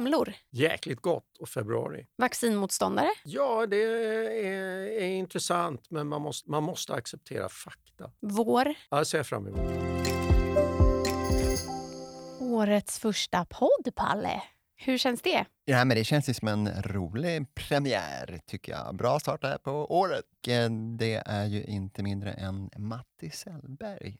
semlor? Jäkligt gott och februari. Vaccinmotståndare? Ja, det är, är intressant men man måste, man måste acceptera fakta. Vår? Ja, det ser jag fram emot. Årets första podd, Palle. Hur känns det? Ja, men det känns ju som en rolig premiär, tycker jag. Bra start här på året. Eh, Det är ju inte mindre än Matti Sellberg,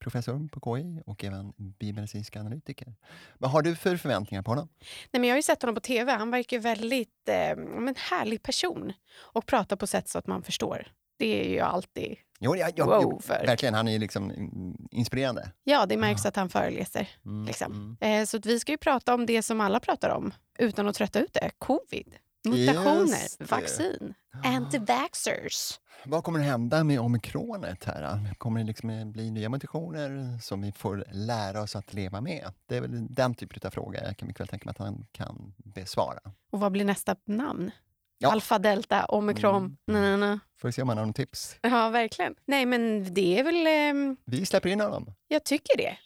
professor på KI och även biomedicinsk analytiker. Vad har du för förväntningar på honom? Nej, men jag har ju sett honom på tv. Han verkar väldigt eh, men härlig person och pratar på sätt så att man förstår. Det är ju alltid... Jo, ja, ja, Wow, jo, för- verkligen. Han är ju liksom inspirerande. Ja, det märks att han föreläser. Mm, Liksom. mm. Eh, så vi ska ju prata om det som alla pratar om utan att trötta ut det. Covid, mutationer, Just det. vaccin, anti-vaxxers. Vad kommer att hända med omikronet här? Kommer det liksom bli nya mutationer som vi får lära oss att leva med? Det är väl den typen av fråga jag kan mycket väl tänka mig att han kan besvara. Och vad blir nästa namn? Ja. Alfa, delta, omikron. Mm. Na, na, na. Får vi se om han har någon tips. Ja, verkligen. Nej, men det är väl... ehm, Vi släpper in honom. jag tycker det.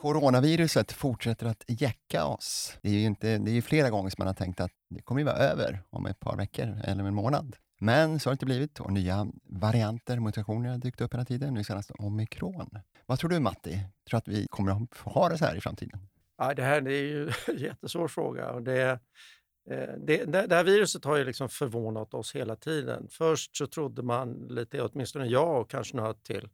Coronaviruset fortsätter att jäcka oss. Det är ju inte, det är ju flera gånger som man har tänkt att det kommer ju vara över om ett par veckor eller en månad. Men så har det inte blivit och nya varianter, mutationer har dykt upp hela tiden. Nu senast omikron. Vad tror du Matti? Tror du att vi kommer att ha det så här i framtiden? Ja, det här det är ju en jättesvår fråga. Och det, eh, det, det, det här viruset har ju liksom förvånat oss hela tiden. Först så trodde man lite, åtminstone jag och kanske några till,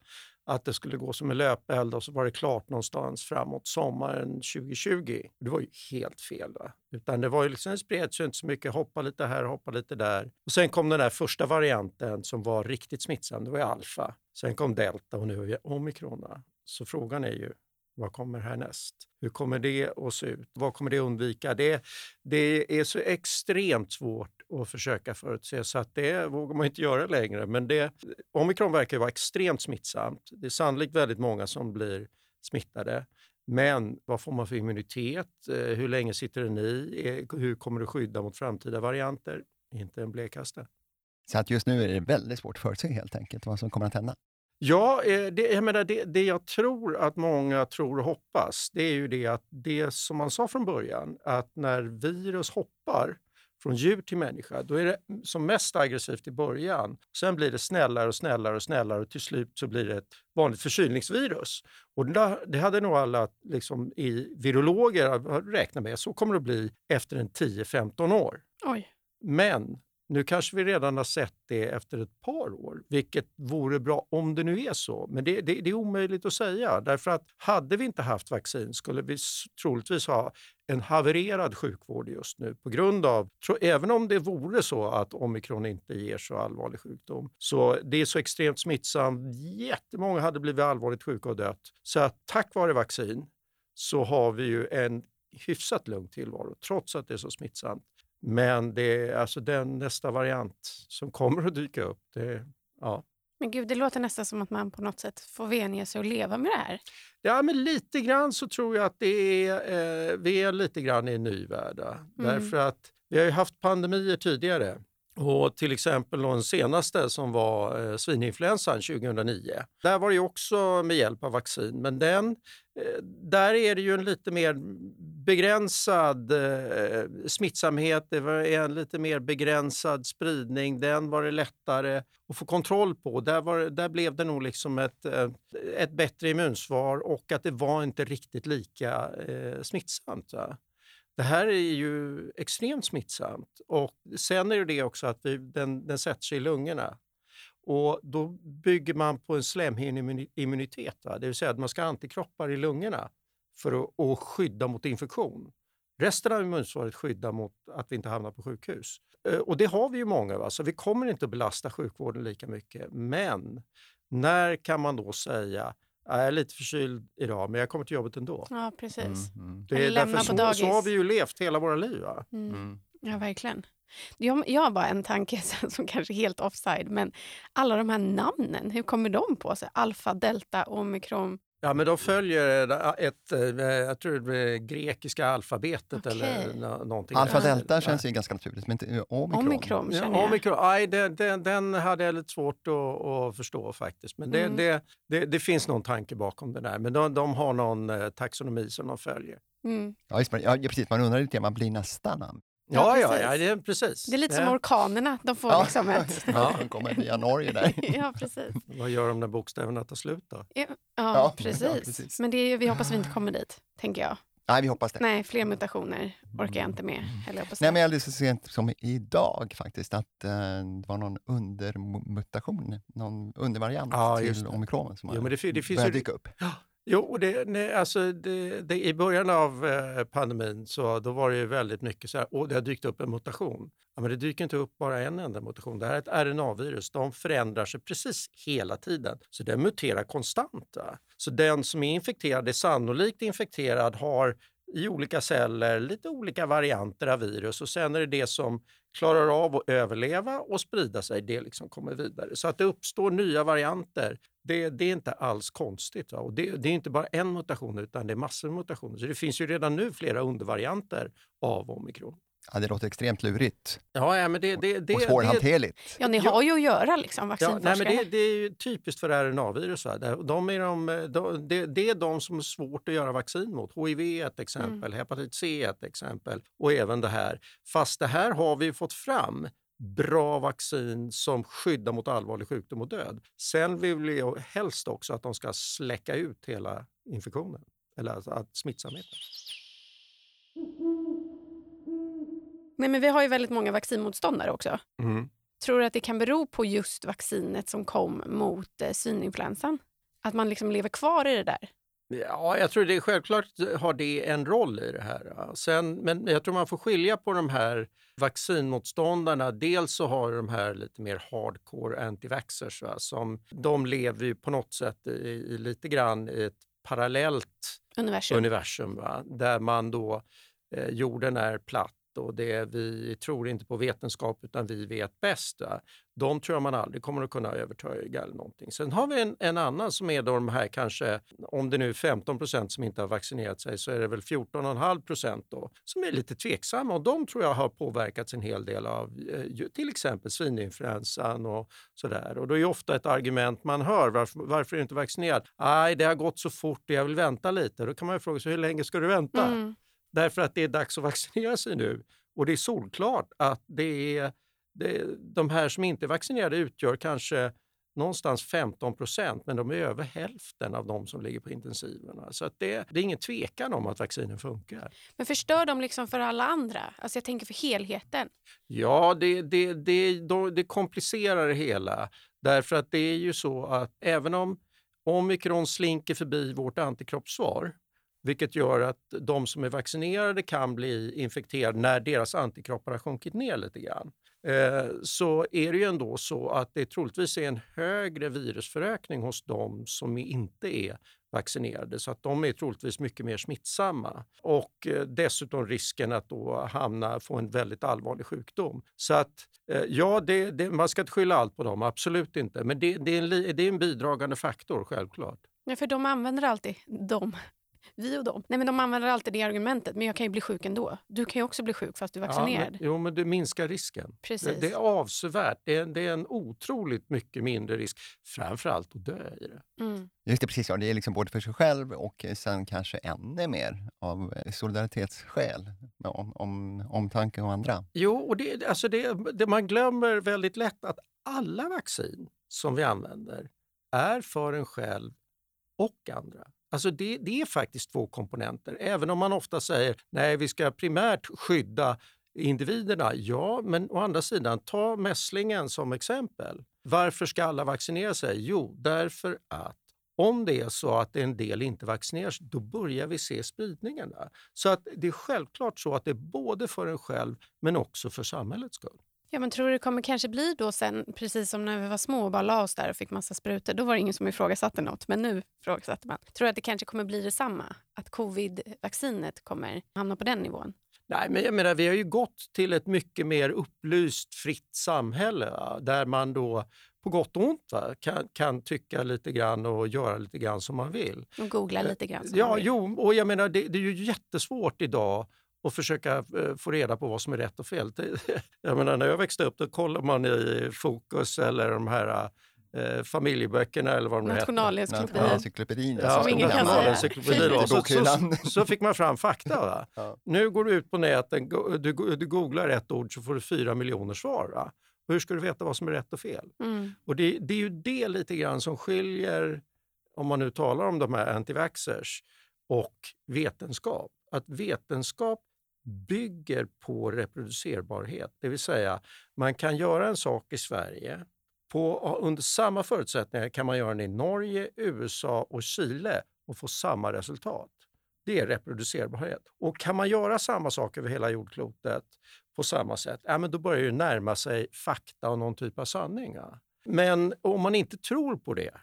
att det skulle gå som en löpeld och så var det klart någonstans framåt sommaren 2020. Det var ju helt fel. Va? Utan det var ju liksom, det spreds ju inte så mycket, hoppa lite här, hoppa lite där. Och sen kom den där första varianten som var riktigt smittsam, det var ju alfa. Sen kom delta och nu är vi omikron. Så frågan är ju, vad kommer härnäst? Hur kommer det att se ut? Vad kommer det att undvika? Det, det är så extremt svårt att försöka förutse så att det vågar man inte göra längre. Men det, omikron verkar vara extremt smittsamt. Det är sannolikt väldigt många som blir smittade. Men vad får man för immunitet? Eh, hur länge sitter den i? Eh, hur kommer det skydda mot framtida varianter? Inte en blekaste. Så att just nu är det väldigt svårt att förutse helt enkelt vad som kommer att hända. Ja, eh, det, jag menar, det, det jag tror att många tror och hoppas, det är ju det att det som man sa från början, att när virus hoppar från djur till människa, då är det som mest aggressivt i början. Sen blir det snällare och snällare och snällare och till slut så blir det ett vanligt förkylningsvirus. Och det, hade nog alla liksom, i virologer räknat med. Så kommer det att bli efter en 10-15 år. Oj. Men nu kanske vi redan har sett det efter ett par år, vilket vore bra om det nu är så. Men det, det, det är omöjligt att säga, därför att hade vi inte haft vaccin skulle vi troligtvis ha en havererad sjukvård just nu på grund av, tro, även om det vore så att omikron inte ger så allvarlig sjukdom, så det är så extremt smittsamt. Jättemånga hade blivit allvarligt sjuka och dött. Så att tack vare vaccin så har vi ju en hyfsat lugn tillvaro, trots att det är så smittsamt. Men det är alltså den nästa variant som kommer att dyka upp. Det, ja. Men gud, det låter nästan som att man på något sätt får vänja sig och leva med det här. ja, men lite grann så tror jag att det är, eh, vi är lite grann i en ny värld. va? Därför att vi har ju haft pandemier tidigare. Och till exempel den senaste som var eh, svininfluensan 2009. Där var det också med hjälp av vaccin, men den, eh, där är det ju en lite mer begränsad eh, smittsamhet, det var en lite mer begränsad spridning. Den var det lättare att få kontroll på. Där, var, där blev det nog liksom ett, eh, ett bättre immunsvar och att det var inte riktigt lika eh, smittsamt. Va? Det här är ju extremt smittsamt och sen är det det också att vi, den, den sätter sig i lungorna. Och då bygger man på en slemhinneimmunitet, det vill säga att man ska ha antikroppar i lungorna för att, att skydda mot infektion. Resten av immunsvaret skyddar mot att vi inte hamnar på sjukhus. Eh, och det har vi ju många, va? så vi kommer inte att belasta sjukvården lika mycket. Men när kan man då säga jag är lite förkyld idag, men jag kommer till jobbet ändå? Ja, precis. Mm, Det är därför på så, dagis. så har vi ju levt hela våra liv. Va? Mm. mm. Ja, verkligen. Jag, jag har bara en tanke som kanske är helt offside, men alla de här namnen, hur kommer de på sig? Alfa, delta, omikron. Ja, men de följer ett, eh, jag tror det grekiska alfabetet Okej. eller nå- någonting. Alfa delta känns ju ganska naturligt, men inte omikron. Omikron Ja, omikron, aj, den, den, den hade jag lite svårt att, att förstå faktiskt. Men det, Mm. det, det, det finns någon tanke bakom det där. Men de, de har någon eh, taxonomi som de följer. Mm. Ja, just, det. ja, precis. Man undrar lite, vad blir nästa namn? Ja, Ja, ja, precis. ja, det är precis. Det är lite som Ja. orkanerna. De får Ja, liksom ett... Ja, de kommer via Norge där. ja, precis. Vad gör de när bokstäverna tar slut då? Ja, Ja, ja, ja, precis. precis. Men det är, vi hoppas vi inte kommer dit, tänker jag. Nej, vi hoppas det. Nej, fler mutationer orkar jag inte med. Eller Nej, men läste så sent som idag faktiskt att eh, det var någon undermutation, någon undervariant Ja, till det. omikron som Jo, har men det fi- det finns börjat ju- dyka upp. Jo, och det, nej, alltså det, det, i början av eh, pandemin så då var det ju väldigt mycket så här, åh, det har dykt upp en mutation. Ja, men det dyker inte upp bara en enda mutation. Det här är ett RNA-virus. De förändrar sig precis hela tiden. Så den muterar konstant. Va? Så den som är infekterad är sannolikt infekterad, har i olika celler lite olika varianter av virus och sen är det det som klarar av att överleva och sprida sig, det liksom kommer vidare. Så att det uppstår nya varianter, det, det är inte alls konstigt. Va? Och det, det är inte bara en mutation utan det är massor av mutationer. Så det finns ju redan nu flera undervarianter av omikron. Ja, det låter extremt lurigt Ja, ja men det, det, det, och det, svårhanterligt. Ja, ni Ja. har ju att göra liksom, Ja, vaccinforskare. nej, men det, det är ju typiskt för RNA-virus. De- är de, de, det, det är de som är svårt att göra vaccin mot. HIV är ett exempel, hepatit C är ett exempel och även det här. Fast det här har vi fått fram bra vaccin som skyddar mot allvarlig sjukdom och död. Sen vill vi ju helst också att de ska släcka ut hela infektionen, eller alltså att smittsamheten. Nej, men vi har ju väldigt många vaccinmotståndare också. Mm. Tror du att det kan bero på just vaccinet som kom mot eh, svininfluensan? Att man liksom lever kvar i det där? Ja, jag tror det är självklart har det en roll i det här. Sen, men jag tror man får skilja på de här vaccinmotståndarna. Dels så har de här lite mer hardcore antivaxxers va, som de lever ju på något sätt i, i lite grann i ett parallellt Universum. universum va? där man då eh, jorden är platt och det vi tror inte på vetenskap utan vi vet bäst. Va? De tror jag man aldrig kommer att kunna övertyga eller någonting. Sen har vi en, en annan som är de här kanske, om det nu är 15 procent som inte har vaccinerat sig så är det väl 14,5 procent då som är lite tveksamma och de tror jag har påverkats en hel del av eh, till exempel svininfluensan och sådär. Och då är ju ofta ett argument man hör, varför, varför är du inte vaccinerad? Nej, det har gått så fort och jag vill vänta lite. Då kan man ju fråga sig hur länge ska du vänta? Mm. Därför att det är dags att vaccinera sig nu. Och det är solklart att det är, det, de här som inte är vaccinerade utgör kanske någonstans 15 procent, men de är över hälften av de som ligger på intensiverna. Så att det, det är ingen tvekan om att vaccinen funkar. Men förstör de liksom för alla andra? Alltså jag tänker för helheten. Ja, det, det, det, det komplicerar det hela. Därför att det är ju så att även om omikron slinker förbi vårt antikroppssvar, vilket gör att de som är vaccinerade kan bli infekterade när deras antikroppar har sjunkit ner lite grann, eh, så är det ju ändå så att det troligtvis är en högre virusförökning hos de som inte är vaccinerade så att de är troligtvis mycket mer smittsamma och eh, dessutom risken att då hamna, få en väldigt allvarlig sjukdom. Så att eh, ja, det, det, man ska inte skylla allt på dem, absolut inte, men det, det, är, en, det är en bidragande faktor självklart. Ja, för de använder alltid de. Vi och dem. Nej, men de använder alltid det argumentet. Men jag kan ju bli sjuk ändå. Du kan ju också bli sjuk fast du är Ja, vaccinerad. men, jo, men det minskar risken. Precis. Det, det är avsevärt, det är, det är en otroligt mycket mindre risk, framförallt att dö i det. Mm. Just det, precis. Ja. Det är liksom både för sig själv och sen kanske ännu mer av eh, solidaritetsskäl, med om, om, omtanke om andra. Jo, och det, alltså det, det, man glömmer väldigt lätt att alla vaccin som vi använder är för en själv och andra. Alltså det, det är faktiskt två komponenter. Även om man ofta säger nej, vi ska primärt skydda individerna. Ja, men å andra sidan, ta mässlingen som exempel. Varför ska alla vaccinera sig? Jo, därför att om det är så att en del inte vaccineras, då börjar vi se spridningen. Där. Så att det är självklart så att det är både för en själv men också för samhällets skull. Ja, men tror du det kommer kanske bli då sen, precis som när vi var små och bara la oss där och fick massa sprutor. Då var det ingen som ifrågasatte något, men nu ifrågasatte man. Tror du att det kanske kommer bli detsamma? Att covid-vaccinet kommer hamna på den nivån? Nej, men jag menar, vi har ju gått till ett mycket mer upplyst, fritt samhälle va? där man då på gott och ont va? Kan, kan tycka lite grann och göra lite grann som man vill. Och googla lite grann. Som Ja, man vill. jo, och jag menar det, det är ju jättesvårt idag att försöka eh, få reda på vad som är rätt och fel. Jag menar, när jag växte upp då kollade man i Fokus eller de här eh, familjeböckerna eller vad de hette. Nationalencyklopedin. Ja, Som ingen kan säga. Nationalencyklopedin i Så, så, så fick man fram fakta. Va? Ja. Nu går du ut på nätet, du, du googlar ett ord så får du fyra miljoner svar. Va? Och hur ska du veta vad som är rätt och fel? Mm. Och det, det är ju det lite grann som skiljer, om man nu talar om de här antivaxxers och vetenskap. Att vetenskap bygger på reproducerbarhet. Det vill säga, man kan göra en sak i Sverige. På, under samma förutsättningar kan man göra den i Norge, USA och Chile och få samma resultat. Det är reproducerbarhet. Och kan man göra samma sak över hela jordklotet på samma sätt, ja, men då börjar det närma sig fakta och någon typ av sanning. Men om man inte tror på det,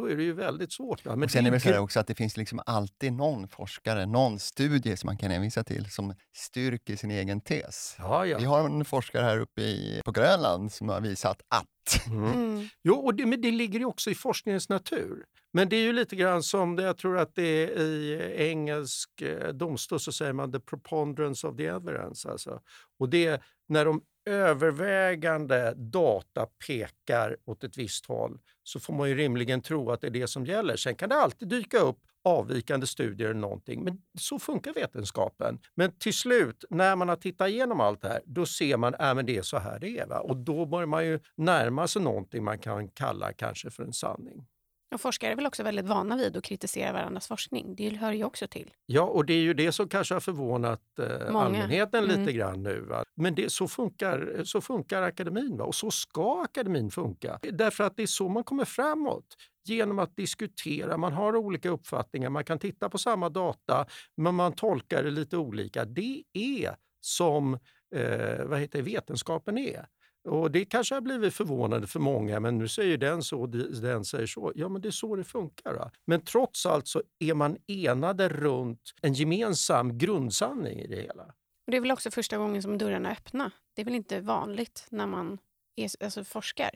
då är det ju väldigt svårt. Va? Men Och sen är det så också att det finns liksom alltid någon forskare, någon studie som man kan hänvisa till som styrker sin egen tes. Ja, ja. Vi har en forskare här uppe i, på Grönland som har visat att. Mm. Mm. Jo, och det, men det ligger ju också i forskningens natur. Men det är ju lite grann som det, jag tror att det är i engelsk eh, domstol så säger man the preponderance of the evidence. Alltså. Och det är när de övervägande data pekar åt ett visst håll så får man ju rimligen tro att det är det som gäller. Sen kan det alltid dyka upp avvikande studier eller någonting, men så funkar vetenskapen. Men till slut, när man har tittat igenom allt det här, då ser man att äh, det är så här det är. Va? Och då börjar man ju närma sig någonting man kan kalla kanske för en sanning. Och forskare är väl också väldigt vana vid att kritisera varandras forskning. Det hör ju också till. Ja, och det är ju det som kanske har förvånat eh, allmänheten lite Mm. grann nu. Va? Men det, så, funkar, så funkar akademin va? och så ska akademin funka. Därför att det är så man kommer framåt. Genom att diskutera, man har olika uppfattningar, man kan titta på samma data men man tolkar det lite olika. Det är som eh, vad heter vetenskapen är. Och Det kanske har blivit förvånande för många, men nu säger den så och den säger så. Ja, men det är så det funkar. Va? Men trots allt så är man enade runt en gemensam grundsanning i det hela. Och det är väl också första gången som dörrarna är öppna. Det är väl inte vanligt när man är, alltså, forskar?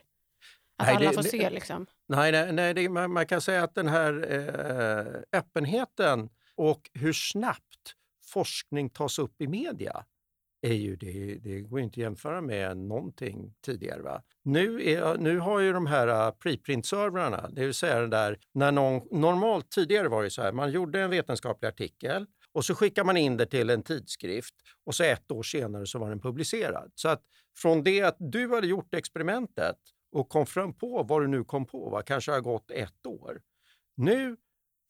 Att Nej, alla det- får det- se liksom. Nej, nej, nej det, man, man kan säga att den här eh, öppenheten och hur snabbt forskning tas upp i media är ju det, det går ju inte att jämföra med någonting tidigare. Va? Nu, är, nu har ju de här äh, preprint-servrarna, det vill säga den där, när någon, normalt tidigare var det så här, man gjorde en vetenskaplig artikel och så skickar man in det till en tidskrift och så ett år senare så var den publicerad. Så att från det att du hade gjort experimentet och kom fram på vad du nu kom på, va? kanske har gått ett år. Nu,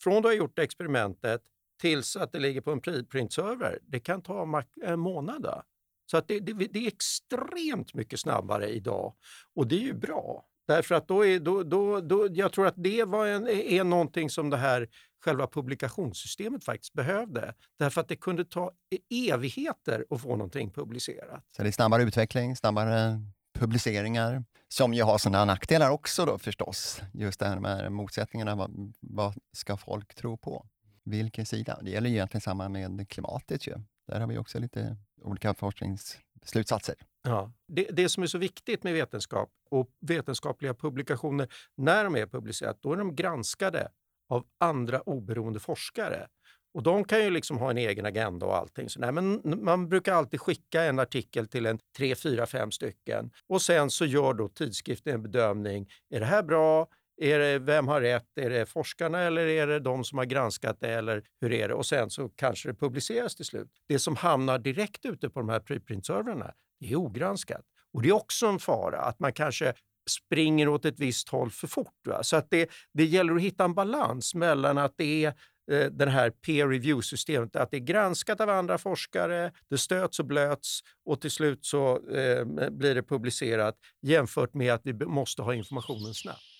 från du har gjort experimentet tills att det ligger på en preprint-server, det kan ta en månad. Så att det, det, det är extremt mycket snabbare idag och det är ju bra. Därför att då är, då, då, då, jag tror att det var en, är någonting som det här själva publikationssystemet faktiskt behövde. Därför att det kunde ta e-, evigheter att få någonting publicerat. Så det är snabbare utveckling, snabbare publiceringar, som ju har sådana nackdelar också då förstås. Just det här med motsättningarna, vad, vad ska folk tro på? Vilken sida? Det gäller ju egentligen samma med klimatet ju. Där har vi också lite olika forskningsslutsatser. Ja. Det, det som är så viktigt med vetenskap och vetenskapliga publikationer, när de är publicerade, då är de granskade av andra oberoende forskare. Och de kan ju liksom ha en egen agenda och allting. Så nej, men man brukar alltid skicka en artikel till en tre, fyra, fem stycken och sen så gör då tidskriften en bedömning. Är det här bra? Är det, vem har rätt? Är det forskarna eller är det de som har granskat det? Eller hur är det? Och sen så kanske det publiceras till slut. Det som hamnar direkt ute på de här preprint-servrarna, det är ogranskat. Och det är också en fara att man kanske springer åt ett visst håll för fort. Va? Så att det, det gäller att hitta en balans mellan att det är eh, här peer review-systemet, att det är granskat av andra forskare, det stöts och blöts och till slut så eh, blir det publicerat jämfört med att vi måste ha informationen snabbt.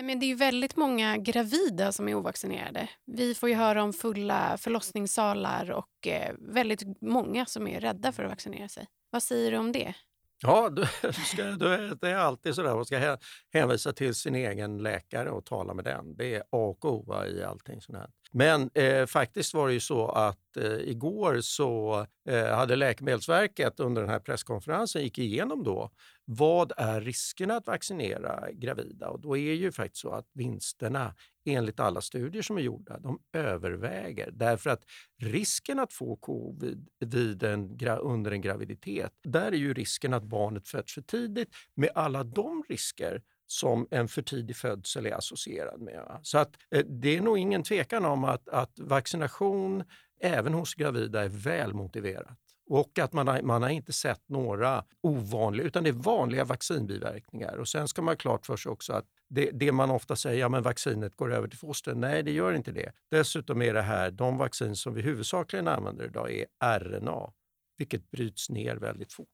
Nej, men det är ju väldigt många gravida som är ovaccinerade. Vi får ju höra om fulla förlossningssalar och eh, väldigt många som är rädda för att vaccinera sig. Vad säger du om det? Ja, du ska, du, det är alltid så där. Man ska hänvisa till sin egen läkare och tala med den. Det är A och O i allting sånt här. Men eh, faktiskt var det ju så att eh, igår så eh, hade Läkemedelsverket under den här presskonferensen gick igenom då vad är riskerna att vaccinera gravida? Och då är ju faktiskt så att vinsterna enligt alla studier som är gjorda, de överväger. Därför att risken att få covid vid en, under en graviditet, där är ju risken att barnet föds för tidigt med alla de risker som en för tidig födsel är associerad med. Så att, eh, det är nog ingen tvekan om att, att vaccination även hos gravida är väl motiverat. Och att man har, man har inte sett några ovanliga, utan det är vanliga vaccinbiverkningar. Och sen ska man ha klart för sig också att det, det man ofta säger, ja men vaccinet går över till fostret. Nej, det gör inte det. Dessutom är det här, de vaccin som vi huvudsakligen använder idag är RNA, vilket bryts ner väldigt fort.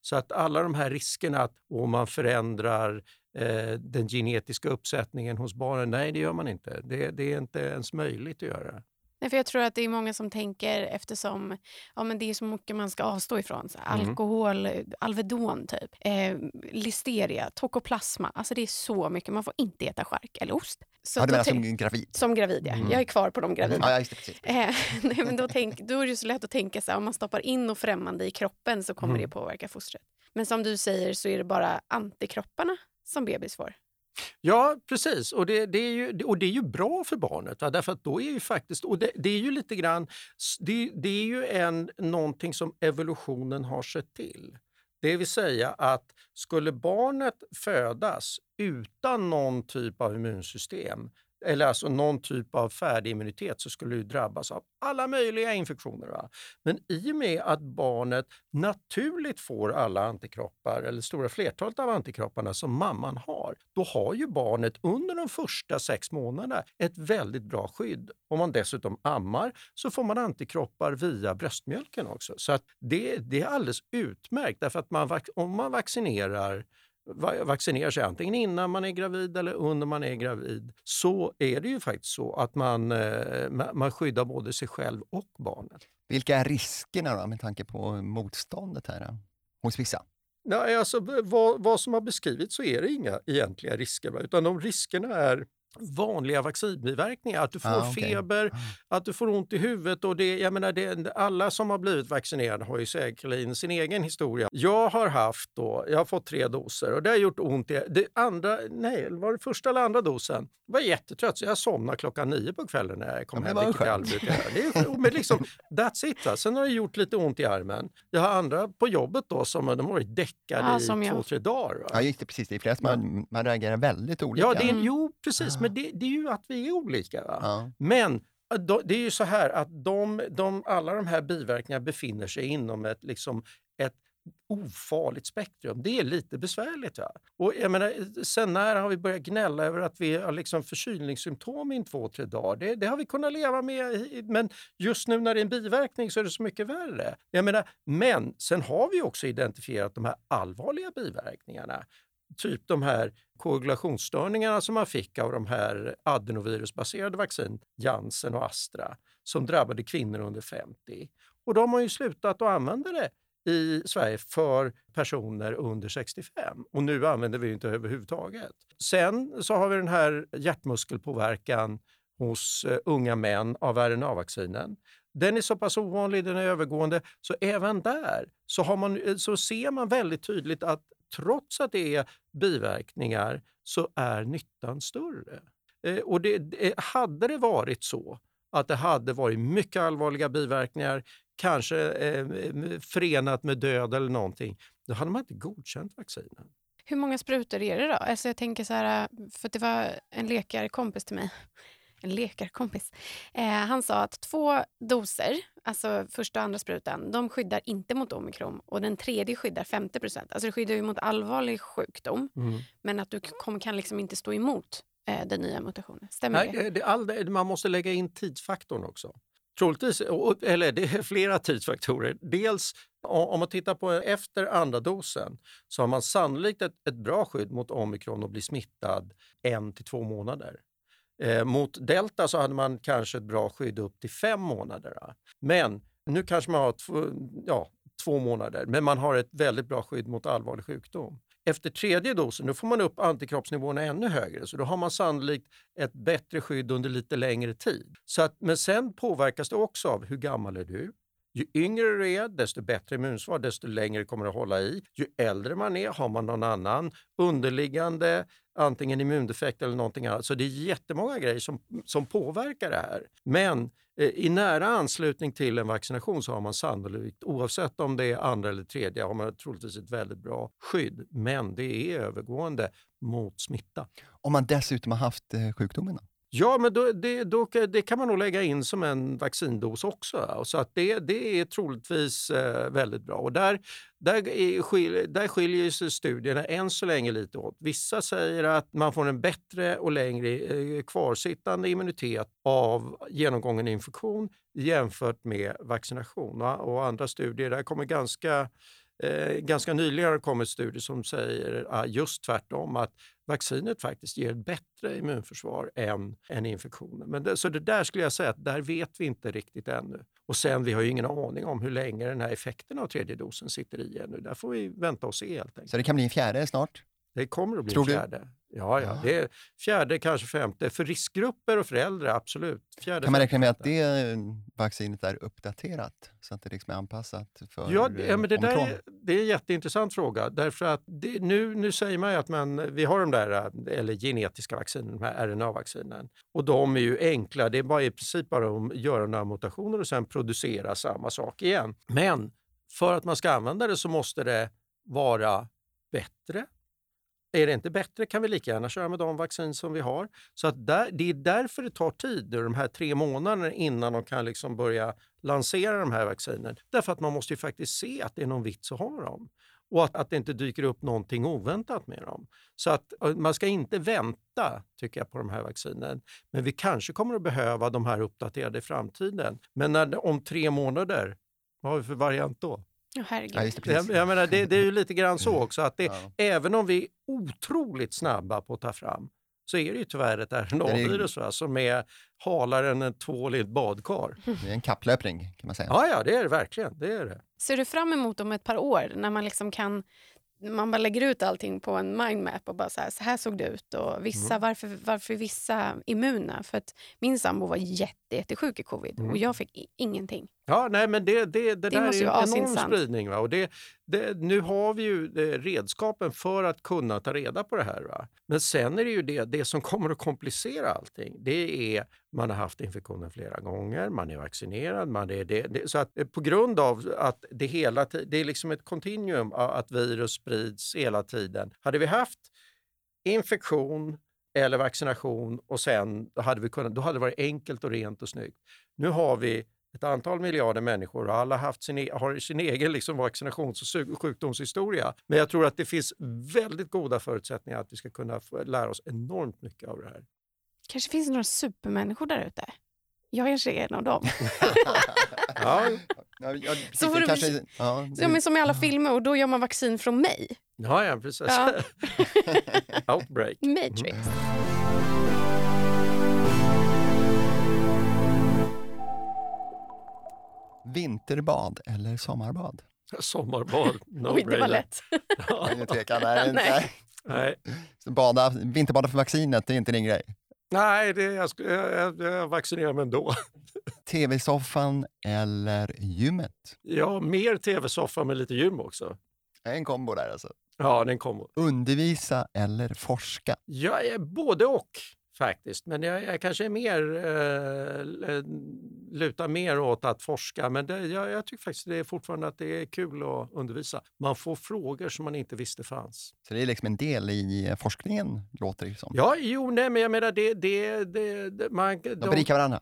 Så att alla de här riskerna att om man förändrar eh, den genetiska uppsättningen hos barnen, nej det gör man inte. Det, det är inte ens möjligt att göra. Nej, för jag tror att det är många som tänker eftersom ja, men det är så mycket man ska avstå ifrån. Så, mm. Alkohol, Alvedon typ, eh, listeria, tokoplasma. Alltså det är så mycket. Man får inte äta skärk eller ost. Så ja, du menar som gravid? Som gravid, ja. Mm. Jag är kvar på de gravida. Ja, just det, eh, nej, men då, tänk, då är det så lätt att tänka så här, om man stoppar in något främmande i kroppen så kommer mm. det påverka fostret. Men som du säger så är det bara antikropparna som bebis får. Ja, precis. Och det, det, är, ju, och det är ju bra för barnet. Va? Därför att då är ju faktiskt, och det, det är ju lite grann, det, det, är ju en, någonting som evolutionen har sett till. Det vill säga att skulle barnet födas utan någon typ av immunsystem eller alltså någon typ av färdig immunitet så skulle du drabbas av alla möjliga infektioner. Va? Men i och med att barnet naturligt får alla antikroppar, eller stora flertalet av antikropparna som mamman har, då har ju barnet under de första sex månaderna ett väldigt bra skydd. Om man dessutom ammar så får man antikroppar via bröstmjölken också. Så att det, det är alldeles utmärkt, därför att man, om man vaccinerar vaccinerar sig antingen innan man är gravid eller under man är gravid så är det ju faktiskt så att man, eh, man skyddar både sig själv och barnet. Vilka är riskerna då med tanke på motståndet här då? hos vissa? Nej, alltså, vad, vad som har beskrivits så är det inga egentliga risker, utan de riskerna är vanliga vaccinbiverkningar. Att du får ah, okay. feber, ah. att du får ont i huvudet. Och det, jag menar, det, alla som har blivit vaccinerade har ju säkerligen sin egen historia. Jag har haft då, jag har fått tre doser och det har gjort ont. I, det andra, nej, var det första eller andra dosen? Jag var jättetrött så jag somnade klockan nio på kvällen när jag kom ja, hem. Vilket jag aldrig brukar göra. men liksom, that's it. Va? Sen har det gjort lite ont i armen. Jag har andra på jobbet då som de har varit däckade ja, i två, tre dagar. Va? Ja, just det, precis. Det är flera som man, man reagerar väldigt olika. Ja, det är, jo precis. Men det, det är ju att vi är olika. Ja. Men äh, det är ju så här att de, de, alla de här biverkningarna befinner sig inom ett, liksom, ett ofarligt spektrum. Det är lite besvärligt. Va? Och jag menar, sen när har vi börjat gnälla över att vi har liksom förkylningssymptom i två, tre dagar? Det, det, har vi kunnat leva med. Men just nu när det är en biverkning så är det så mycket värre. Jag menar, men sen har vi också identifierat de här allvarliga biverkningarna typ de här koagulationsstörningarna som man fick av de här adenovirusbaserade vaccin, Janssen och Astra, som drabbade kvinnor under 50. Och de har ju slutat att använda det i Sverige för personer under 65 och nu använder vi det inte överhuvudtaget. Sen så har vi den här hjärtmuskelpåverkan hos eh, unga män av RNA-vaccinen. Den är så pass ovanlig, den är övergående, så även där så, har man, eh, så ser man väldigt tydligt att trots att det är biverkningar så är nyttan större. Eh, och det, det, hade det varit så att det hade varit mycket allvarliga biverkningar, kanske eh, förenat med död eller någonting, då hade man inte godkänt vaccinen. Hur många sprutor är det då? Alltså jag tänker så här, eh, för det var en läkarkompis till mig en läkarkompis. Eh, han sa att två doser, alltså första och andra sprutan, de skyddar inte mot omikron och den tredje skyddar 50 Alltså det skyddar ju mot allvarlig sjukdom, mm. men att du kom, kan liksom inte stå emot eh, den nya mutationen. Stämmer Nej, det? det all, man måste lägga in tidsfaktorn också. Troligtvis, eller det är flera tidsfaktorer. Dels om man tittar på efter andra dosen så har man sannolikt ett, ett bra skydd mot omikron och bli smittad en till två månader. Eh, mot delta så hade man kanske ett bra skydd upp till fem månader. Men nu kanske man har ja, två månader, men man har ett väldigt bra skydd mot allvarlig sjukdom. Efter tredje dosen då får man upp antikroppsnivåerna ännu högre, så då har man sannolikt ett bättre skydd under lite längre tid. Så att, men sen påverkas det också av hur gammal är du? Ju yngre du är, desto bättre immunsvar, desto längre kommer det att hålla i. Ju äldre man är, har man någon annan underliggande antingen immundefekt eller någonting annat. Så det är jättemånga grejer som, som påverkar det här. Men eh, i nära anslutning till en vaccination så har man sannolikt, oavsett om det är andra eller tredje, har man troligtvis ett väldigt bra skydd. Men det är övergående mot smitta. Om man dessutom har haft eh, sjukdomen? Ja, men då, det, då, det kan man nog lägga in som en vaccindos också. Så att det, det är troligtvis eh, väldigt bra. Och där, där, är, där skiljer sig studierna än så länge lite åt. Vissa säger att man får en bättre och längre eh, kvarsittande immunitet av genomgången infektion jämfört med vaccination. Och andra studier, där kommer ganska Eh, ganska nyligen har det kommit studier som säger ah, just tvärtom, att vaccinet faktiskt ger ett bättre immunförsvar än, än infektionen. Men det, så det där skulle jag säga att där vet vi inte riktigt ännu. Och sen, vi har ju ingen aning om hur länge den här effekten av tredje dosen sitter i ännu. Där får vi vänta och se helt enkelt. Så det kan bli en fjärde snart? Det kommer att bli Tror en fjärde. Du? Ja, ja. Det är fjärde, kanske femte. För riskgrupper och föräldrar, absolut. Fjärde, kan man räkna med att det vaccinet är uppdaterat så att det liksom är anpassat för Ja, det, ja, men det, där är, det är en jätteintressant fråga. Därför att det, nu, nu säger man ju att man, vi har de där eller genetiska vaccinen, de här RNA-vaccinen. Och de är ju enkla. Det är bara, i princip bara att göra några mutationer och sen producera samma sak igen. Men för att man ska använda det så måste det vara bättre är det inte bättre kan vi lika gärna köra med de vaccin som vi har. Så att där, det är därför det tar tid, de här tre månaderna innan de kan liksom börja lansera de här vaccinen. Därför att man måste ju faktiskt se att det är någon vits att ha dem och att, att det inte dyker upp någonting oväntat med dem. Så att man ska inte vänta, tycker jag, på de här vaccinen. Men vi kanske kommer att behöva de här uppdaterade i framtiden. Men när, om tre månader, vad har vi för variant då? Oh, herregud. Ja, det, jag, jag menar, det, det, är ju lite grann så också att det, ja. även om vi är otroligt snabba på att ta fram så är det ju tyvärr ett RNA-virus va, som är halare än en tvål i ett badkar. Det är en kapplöpning kan man säga. Ja, ja det är det verkligen. Det är det. Ser du fram emot om ett par år när man liksom kan man bara lägger ut allting på en mindmap och bara så här, så här såg det ut. Och vissa, mm. varför, varför vissa immuna? För att min sambo var jätte, jättesjuk i covid mm. och jag fick ingenting. Ja, nej, men det, det, det, det där är en enorm spridning. Va? Och det, det, nu har vi ju eh, redskapen för att kunna ta reda på det här. Va? Men sen är det ju det, det som kommer att komplicera allting. Det är man har haft infektionen flera gånger, man är vaccinerad. Man är det, det så att eh, på grund av att det hela det är liksom ett kontinuum att virus sprids hela tiden. Hade vi haft infektion eller vaccination och sen hade vi kunnat, då hade det varit enkelt och rent och snyggt. Nu har vi ett antal miljarder människor och alla haft sin, e-, har sin egen liksom vaccinations och sjukdomshistoria. Men jag tror att det finns väldigt goda förutsättningar att vi ska kunna lära oss enormt mycket av det här. kanske finns några supermänniskor där ute. Jag kanske är en av dem. ja. Ja, ja, så det kanske, ja, det, men som i alla filmer, och då gör man vaccin från mig. Ja, ja precis. Ja. Outbreak. Matrix. Vinterbad eller sommarbad? Sommarbad, no Oj, det var lätt. Ingen tvekan. Nej, nej. nej. Bada, vinterbada för vaccinet, det är inte din grej? Nej, det, jag, jag, jag vaccinerar mig ändå. Tv-soffan eller gymmet? Ja, mer tv-soffa med lite gym också. En kombo där alltså? Ja, det är en kombo. Undervisa eller forska? Ja, både och faktiskt. Men jag, jag kanske är mer, eh, lutar mer åt att forska. Men det, jag, jag, tycker faktiskt det är fortfarande att det är kul att undervisa. Man får frågor som man inte visste fanns. Så det är liksom en del i forskningen, låter det som? Ja, jo, nej, men jag menar det... det, det, det man, de, de berikar varandra?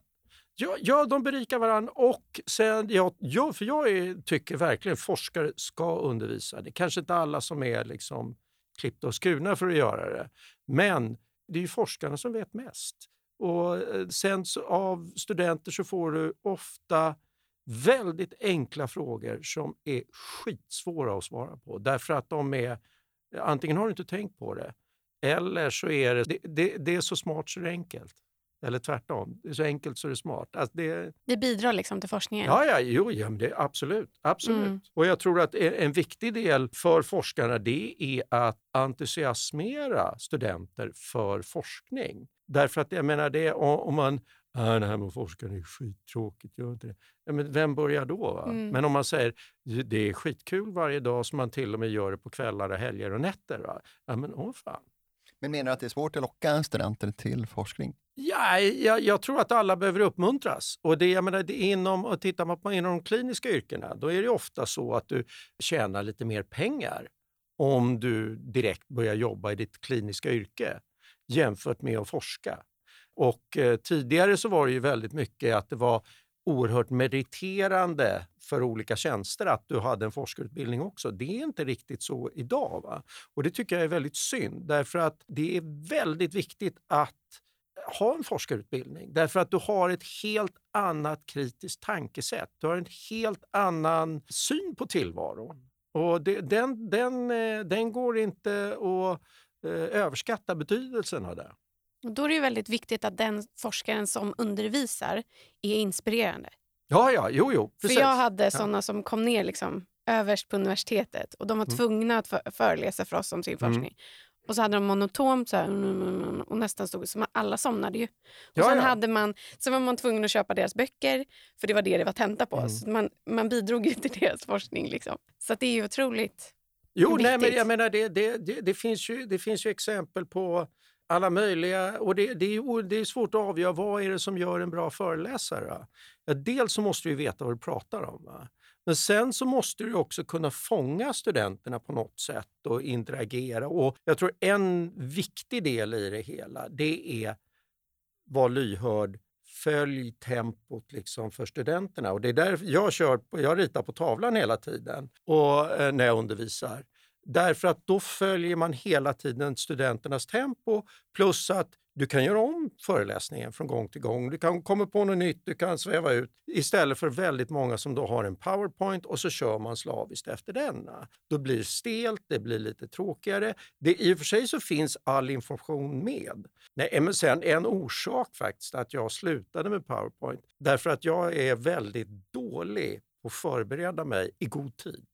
Ja, ja, de berikar varandra. Och sen, ja, ja, för jag är, tycker verkligen forskare ska undervisa. Det är kanske inte alla som är liksom klippta och skurna för att göra det. Men det är ju forskarna som vet mest. Och eh, sen av studenter så får du ofta väldigt enkla frågor som är skitsvåra att svara på. Därför att de är, antingen har du inte tänkt på det, eller så är det, det, det, det är så smart så det är enkelt. Eller tvärtom, det är så enkelt så det är smart. Alltså det, det bidrar liksom till forskningen? Ja, ja, jo, ja men det, absolut. absolut. Mm. Och jag tror att en viktig del för forskarna det är att entusiasmera studenter för forskning. Därför att jag menar, det, om man ah, det här med att forska är skittråkigt, gör inte det. Ja, men vem börjar då? Va? Mm. Men om man säger det är skitkul varje dag så man till och med gör det på kvällar, och helger och nätter. Va? Ja, men åh fan. Men menar du att det är svårt att locka studenter till forskning? Ja, jag, jag tror att alla behöver uppmuntras. Och det, jag menar, det inom, och tittar man på inom de kliniska yrkena, då är det ofta så att du tjänar lite mer pengar om du direkt börjar jobba i ditt kliniska yrke jämfört med att forska. Och eh, tidigare så var det ju väldigt mycket att det var oerhört meriterande för olika tjänster att du hade en forskarutbildning också. Det är inte riktigt så idag. Va? Och det tycker jag är väldigt synd därför att det är väldigt viktigt att ha en forskarutbildning därför att du har ett helt annat kritiskt tankesätt. Du har en helt annan syn på tillvaron. Och det, den, den, eh, den går inte att eh, överskatta betydelsen av det. Och då är det väldigt viktigt att den forskaren som undervisar är inspirerande. Ja, ja, jo, jo. Precis. För jag hade såna som kom ner liksom överst på universitetet och de var Mm. tvungna att för- föreläsa för oss om sin Mm. forskning. Och så hade de monotont så här, mm, mm, mm, och nästan stod så alla somnade ju. Och Ja, sen ja. hade man, så var man tvungen att köpa deras böcker för det var det det var tenta på. Mm. Så man, man bidrog ju till deras forskning. Liksom. Så det är ju otroligt. Jo, nej, men Viktigt. jag menar det, det, det, det, finns ju, det finns ju exempel på alla möjliga och det, det, är, det är svårt att avgöra vad är det som gör en bra föreläsare. Ja, dels så måste du veta vad du pratar om. Va? Men sen så måste du också kunna fånga studenterna på något sätt och interagera. Och jag tror en viktig del i det hela det är var lyhörd, följ tempot liksom för studenterna. Och det är därför jag, kör, på- jag ritar på tavlan hela tiden och, eh, när jag undervisar. Därför att då följer man hela tiden studenternas tempo plus att du kan göra om föreläsningen från gång till gång. Du kan komma på något nytt, du kan sväva ut. Istället för väldigt många som då har en powerpoint och så kör man slaviskt efter denna. Då blir det stelt, det blir lite tråkigare. Det, I och för sig så finns all information med. Nej, men sen en orsak faktiskt att jag slutade med powerpoint därför att jag är väldigt dålig på att förbereda mig i god tid.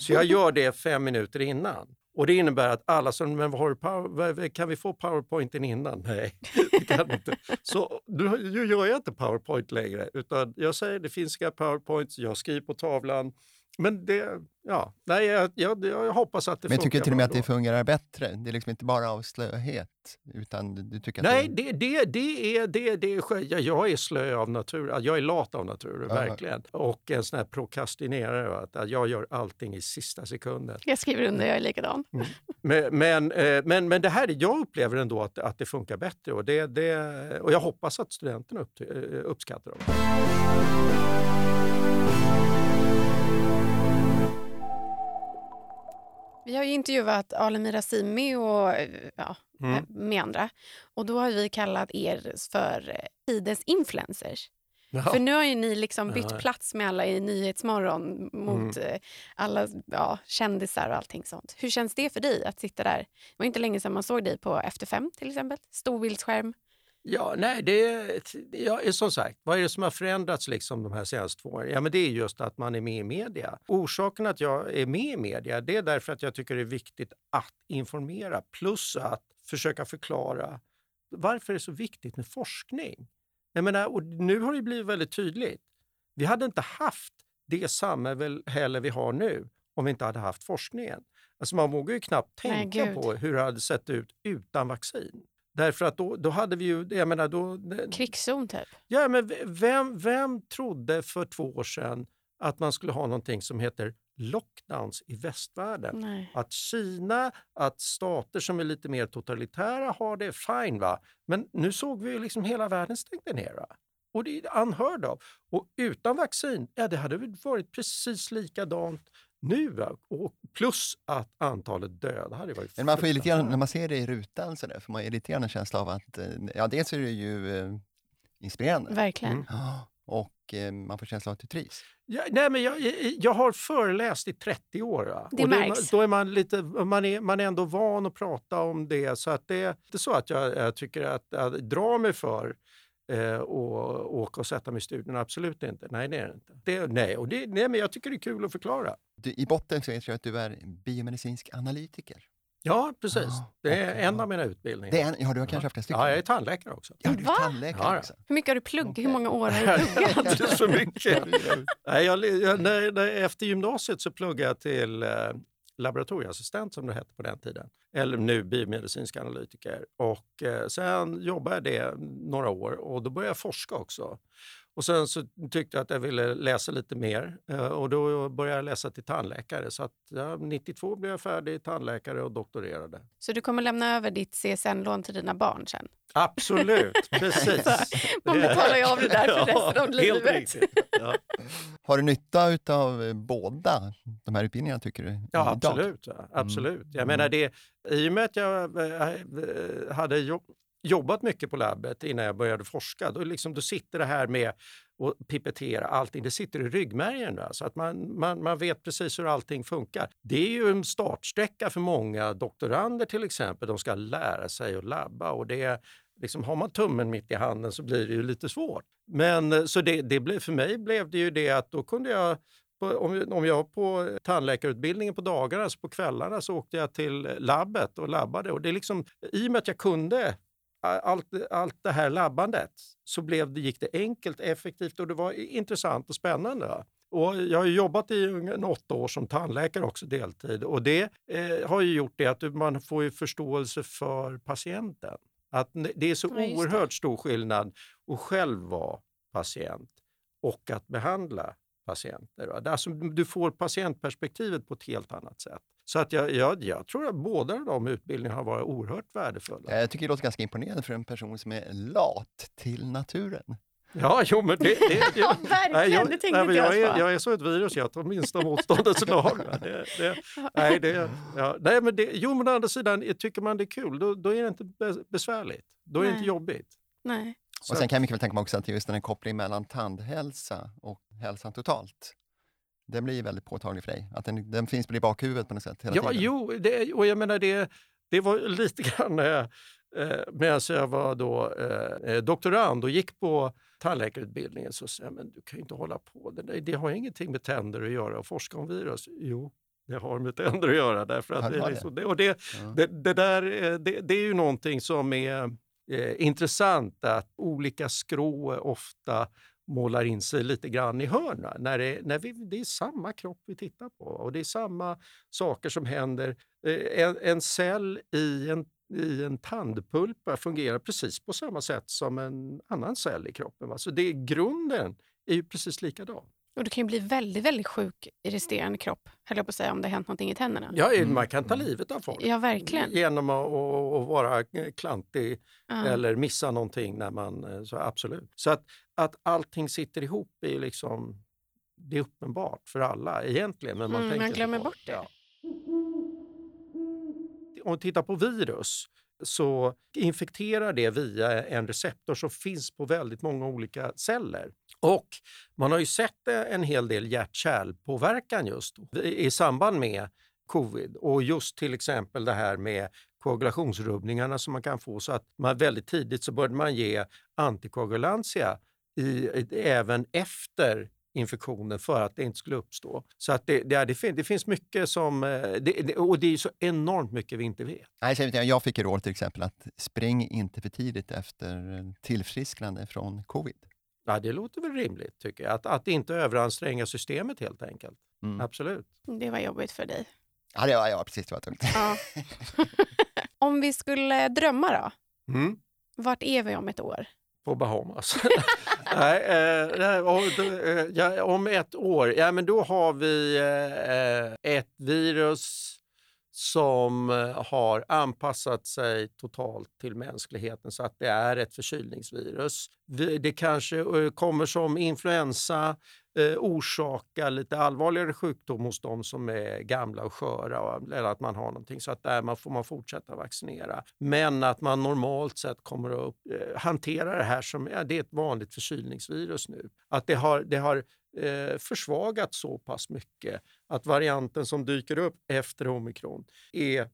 Så jag gör det fem minuter innan. Och det innebär att alla som, men har power, kan vi få powerpointen innan? Nej, det kan inte. Så nu, nu gör jag inte powerpoint längre, utan jag säger det finns inga powerpoints, jag skriver på tavlan. Men det, ja, nej, jag, jag, jag hoppas att det Men jag tycker funkar till och med att det fungerar bättre. Det är liksom inte bara av slöhet, utan du- tycker att Nej, det... det, det, det är, det, det är, jag är slö av natur, jag är lat av natur, Ja. verkligen. Och en sån här prokrastinerare, att jag gör allting i sista sekunden. Jag skriver under, jag är likadan. Men, men, eh, men, men det här, jag upplever ändå att, att det funkar bättre och, det, det, och jag hoppas att studenterna upp, eh, uppskattar dem. Vi har ju intervjuat Alemira Simi och eh, ja, Mm. eh, med andra. Och då har vi kallat er för eh, tidens influencers. För nu har ju ni liksom bytt Ja. plats med alla i Nyhetsmorgon mot Mm. eh, alla ja, kändisar och allting sånt. Hur känns det för dig att sitta där? Det var inte länge sedan man såg dig på Efter fem till exempel. Storbildsskärm. Ja, nej, det, ja, som sagt, vad är det som har förändrats liksom de här senaste två åren? Ja, men det är just att man är med i media. Orsaken att jag är med i media det är därför att jag tycker det är viktigt att informera plus att försöka förklara varför det är så viktigt med forskning. Jag menar, och nu har det blivit väldigt tydligt. Vi hade inte haft det samhälle vi har nu om vi inte hade haft forskningen. Alltså man vågar ju knappt Nej, tänka gud. på hur det hade sett ut utan vaccin. Därför att då, då hade vi ju, jag menar då... Krigszon typ. Ja, men vem, vem trodde för två år sedan att man skulle ha någonting som heter lockdowns i västvärlden? Nej. Att Kina, att stater som är lite mer totalitära har det, fine va. Men nu såg vi ju liksom hela världen stängde ner. Va? Och det är unheard of. Och utan vaccin, ja det hade varit precis likadant nu. Och plus att antalet döda hade varit Men man får ju lite grann, när man ser det i rutan så där, får man ju lite grann en känsla av att, eh, ja dels är det ju eh, inspirerande Verkligen. Mm. Och eh, man får känsla av att du trivs. Ja, nej, men jag, jag har föreläst i 30 år. Va? Det och märks. Då är man, lite, man, är, man är ändå van att prata om det. Så att det är inte så att jag, jag tycker att jag drar mig för eh, och åka och sätta mig i studion. Absolut inte. Nej, det är det inte. Det, nej, och det, nej, men jag tycker det är kul att förklara. Du, I botten så vet jag att du är biomedicinsk analytiker. Ja, precis. Ah, Det är okej, en ja. av mina utbildningar. Det är en, ja, du har kanske haft flera stycken? Ja, jag är tandläkare också. Ja, du är Va? tandläkare Ja, också. Hur mycket har du pluggat? Okej. Hur många år har du pluggat? Alldeles för mycket. Nej, jag, jag, när, när, efter gymnasiet så pluggade jag till eh, laboratorieassistent som det hette på den tiden. Eller nu biomedicinsk analytiker. Och eh, sen jobbade jag det några år och då började jag forska också. Och sen så tyckte jag att jag ville läsa lite mer eh, och då började jag läsa till tandläkare. Så att, ja, 92 blev jag färdig tandläkare och doktorerade. Så du kommer lämna över ditt CSN-lån till dina barn sen? Absolut, precis. Man betalar ju av det där för resten av helt livet. riktigt. Ja. Har du nytta av båda de här utbildningarna tycker du? Ja, absolut. Ja, absolut. Jag Mm. menar det, I och med att jag eh, hade jobb, jobbat mycket på labbet innan jag började forska, då, liksom, då sitter det här med att pipettera allting, det sitter i ryggmärgen. Va? Så att man, man, man vet precis hur allting funkar. Det är ju en startsträcka för många doktorander till exempel. De ska lära sig att labba och det Liksom, har man tummen mitt i handen så blir det ju lite svårt. Men eh, så det, det blev, för mig blev det ju det att då kunde jag om, om jag på tandläkarutbildningen på dagarna, så på kvällarna så åkte jag till labbet och labbade. Och det är liksom, I och med att jag kunde allt, allt det här labbandet så blev det, gick det enkelt, effektivt och det var intressant och spännande. Och jag har jobbat i ungefär åtta år som tandläkare också deltid och det eh, har ju gjort det att man får förståelse för patienten. Att det är så Ja, oerhört stor skillnad att själv vara patient och att behandla patienter. Alltså, du får patientperspektivet på ett helt annat sätt. Så att jag, jag, jag tror att båda de utbildningarna har varit oerhört värdefulla. Ja, Jag tycker det låter ganska imponerande för en person som är lat till naturen. Ja, jo, men det... det, det Ja, verkligen. Nej, jag, det tänkte nej, jag, jag är, jag är så ett virus, jag tar minsta motståndets lag. va. Det, det, nej, det, ja, nej, men det, jo, men å andra sidan, tycker man det är kul, då, då är det inte be- besvärligt. Då är det inte Nej. jobbigt. Nej. Så Och sen kan jag mycket väl tänka mig också att just den här kopplingen mellan tandhälsa och hälsan totalt, den blir väldigt påtaglig för dig. Att den, den finns i bakhuvudet på något sätt hela Ja, tiden. jo, det, och jag menar det, det var lite grann jag, eh, medan jag var då, eh, doktorand och gick på tandläkarutbildningen så sa jag, men du kan ju inte hålla på, det, det har ingenting med tänder att göra och forska om virus. Jo, det har med tänder att göra. Därför Ja, att det är det. liksom, det, och det, Ja. det, det, där, eh, det, det är ju någonting som är eh, intressant att olika skrå ofta målar in sig lite grann i hörna. När det, när vi, det är samma kropp vi tittar på och det är samma saker som händer. Eh, En, en cell i en, i en tandpulpa fungerar precis på samma sätt som en annan cell i kroppen. Va? Så det, är- grunden är ju precis likadan. Och du kan ju bli väldigt, väldigt sjuk i resterande kropp, höll jag på att säga, om det hänt någonting i tänderna. Ja, Mm. Man kan ta livet av folk Ja, verkligen. genom att, att, vara klantig Ja. eller missa någonting. När man, eh, så absolut. Så att, att allting sitter ihop är ju liksom, det är uppenbart för alla egentligen. Men man, Mm, tänker man glömmer på bort det. Ja. Om vi tittar på virus så infekterar det via en receptor som finns på väldigt många olika celler. Och man har ju sett en hel del hjärt-kärlpåverkan just i samband med covid och just till exempel det här med koagulationsrubbningarna som man kan få så att man väldigt tidigt så började man ge antikoagulantia i, även efter infektionen för att det inte skulle uppstå. Så att det, det, det, fin- det finns mycket som... eh, Det, det, och det är så enormt mycket vi inte vet. Nej, jag, vet inte, jag fick råd till exempel att spring inte för tidigt efter tillfrisknande från covid. Ja, det låter väl rimligt tycker jag. Att, att inte överanstränga systemet helt enkelt. Mm. Absolut. Det var jobbigt för dig. Ja, det var, ja, precis. Det var tungt. Ja. om vi skulle drömma då? Mm. Vart är vi om ett år? På Bahamas. Nej, eh, och då, eh, ja, om ett år, ja men då har vi eh, eh ett virus som eh, har anpassat sig totalt till mänskligheten så att det är ett förkylningsvirus. Det kanske eh, kommer som influensa eh, orsaka lite allvarligare sjukdom hos de som är gamla och sköra eller att man har någonting så att där man får man fortsätta vaccinera. Men att man normalt sett kommer att hantera det här som ja, det är ett vanligt förkylningsvirus nu. Att det har, det har försvagats så pass mycket att varianten som dyker upp efter omikron är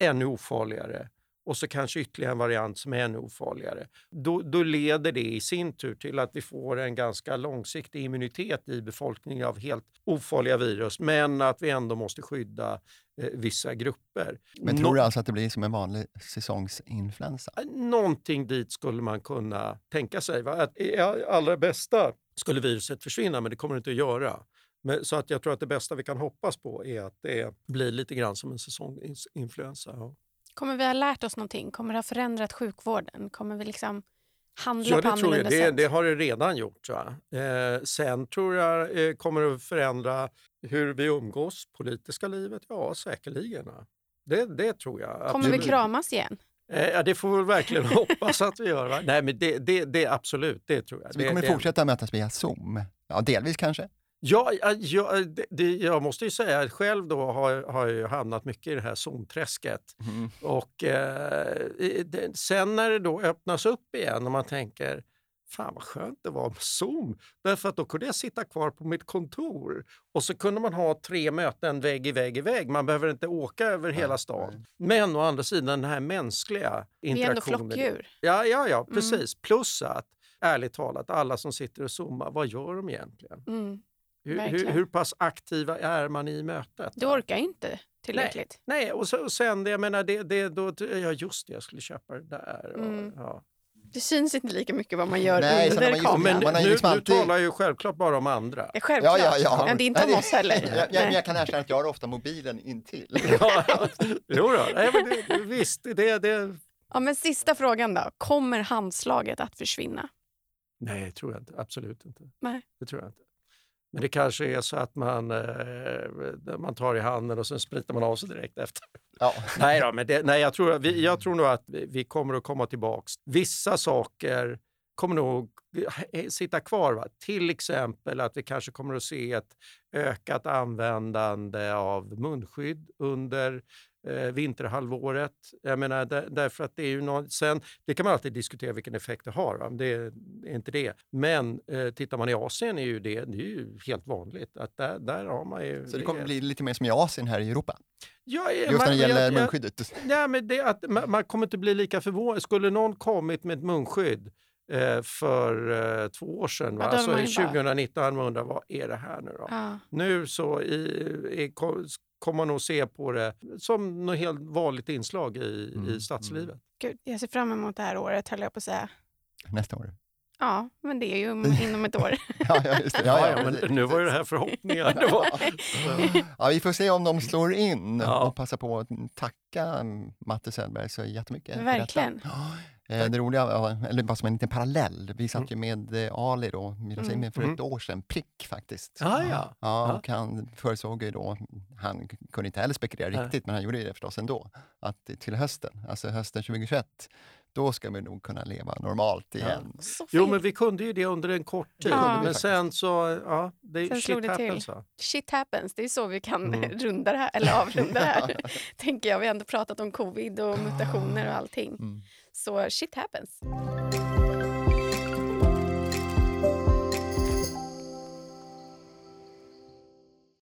ännu ofarligare och så kanske ytterligare en variant som är ännu ofarligare. Då, då leder det i sin tur till att vi får en ganska långsiktig immunitet i befolkningen av helt ofarliga virus, men att vi ändå måste skydda eh, vissa grupper. Men tror du alltså att det blir som en vanlig säsongsinfluensa? Någonting dit skulle man kunna tänka sig. Va? Att I allra bästa skulle viruset försvinna, men det kommer det inte att göra. Men, så att jag tror att det bästa vi kan hoppas på är att det blir lite grann som en säsongsinfluensa. Ja. Kommer vi ha lärt oss någonting? Kommer det ha förändrat sjukvården? Kommer vi liksom handla ja, det på tror jag. annorlunda Det, sätt? det har det redan gjort. Eh, sen tror jag eh, kommer det att förändra hur vi umgås, politiska livet. Ja, säkerligen. ja. Det, det tror jag. Kommer vi absolut. kramas igen? Eh, ja, det får vi verkligen hoppas att vi gör. Va? Nej, men det, det, det absolut, det tror jag. Så vi Det- kommer det, fortsätta mötas via Zoom? Ja, delvis kanske? Ja, ja, det, jag måste ju säga att själv då har, har jag hamnat mycket i det här zonträsket. Mm. Och eh, det, sen när det då öppnas upp igen och man tänker Fan vad skönt det var med Zoom. Därför att då kunde jag sitta kvar på mitt kontor och så kunde man ha tre möten vägg i vägg i vägg. Man behöver inte åka över hela stan. Men å andra sidan den här mänskliga Vi är ändå interaktionen. flockdjur. Ja, ja, ja, precis. Plus att ärligt talat, alla som sitter och zoomar, vad gör de egentligen? Mm. Hur, hur, hur pass aktiva är man i mötet? Du orkar inte tillräckligt. Nej, och, så, och sen det, jag menar, det, det, då, ja just det, jag skulle köpa det där. Och, Mm. ja. Det syns inte lika mycket vad man gör Nej, under man kameran. Men man nu, liksom nu alltid- talar jag ju självklart bara om andra. Ja, Självklart. Ja, ja, ja. Men det är inte om Nej, oss heller. Jag, jag, Nej. jag kan erkänna att jag har ofta mobilen intill. Ja, jo då. Nej, men det, visst, det, det... Ja, men sista frågan då. Kommer handslaget att försvinna? Nej, tror jag inte. Absolut inte. Nej. Det tror jag inte. Men det kanske är så att man, eh, man tar i handen och sen spritar man av sig direkt efter. Ja. Nej, då, men det, nej jag, tror, vi, jag tror nog att vi, kommer att komma tillbaks. Vissa saker kommer nog sitta kvar. Va? Till exempel att vi kanske kommer att se ett ökat användande av munskydd under eh, vinterhalvåret. Jag menar, där, därför att det är ju någon, sen, det kan man alltid diskutera vilken effekt det har, va? Det är inte det. Men eh, tittar man i Asien är ju det, det är ju helt vanligt. Att där, där har man ju... Så det kommer bli lite mer som i Asien här i Europa? Ja, Just när det gäller jag- munskyddet? Ja, men det, att man, man kommer inte bli lika förvånad. Skulle någon kommit med ett munskydd eh, för eh, två år sedan, va? Ja, alltså man i ju bara- 2019, hade man undrat vad är det här nu då? Ja. Nu så i, i, kommer man nog se på det som något helt vanligt inslag i, Mm, i stadslivet. Gud, jag ser fram emot det här året, höll jag på att säga. Nästa år? Ja, men det är ju inom ett år. Ja, ja, just det. Ja, ja, men nu var ju det här förhoppningar. Det var, Ja, vi får se om de slår in Ja. och passa på att tacka Matte Söderberg så jättemycket. för Verkligen. detta. Eh, Det roliga, ja, eller bara som en liten parallell, vi satt ju med eh, Ali då, Mira Mm. För Mm. ett år sedan, prick faktiskt. Ja, ja. Ja, Ja. och han förutsåg ju då, han kunde inte heller spekulera riktigt, men han gjorde det förstås ändå, att till hösten, alltså hösten 2021, då ska vi nog kunna leva normalt igen. Så Jo, men vi kunde ju det under en kort tid. Ja. Men sen så, ja, det, Sen shit det till. happens. Va? Shit happens, det är så vi kan Mm. runda det här, eller avrunda det här. Tänker jag. Vi har ändå pratat om covid och mutationer och allting. Mm. Så shit happens.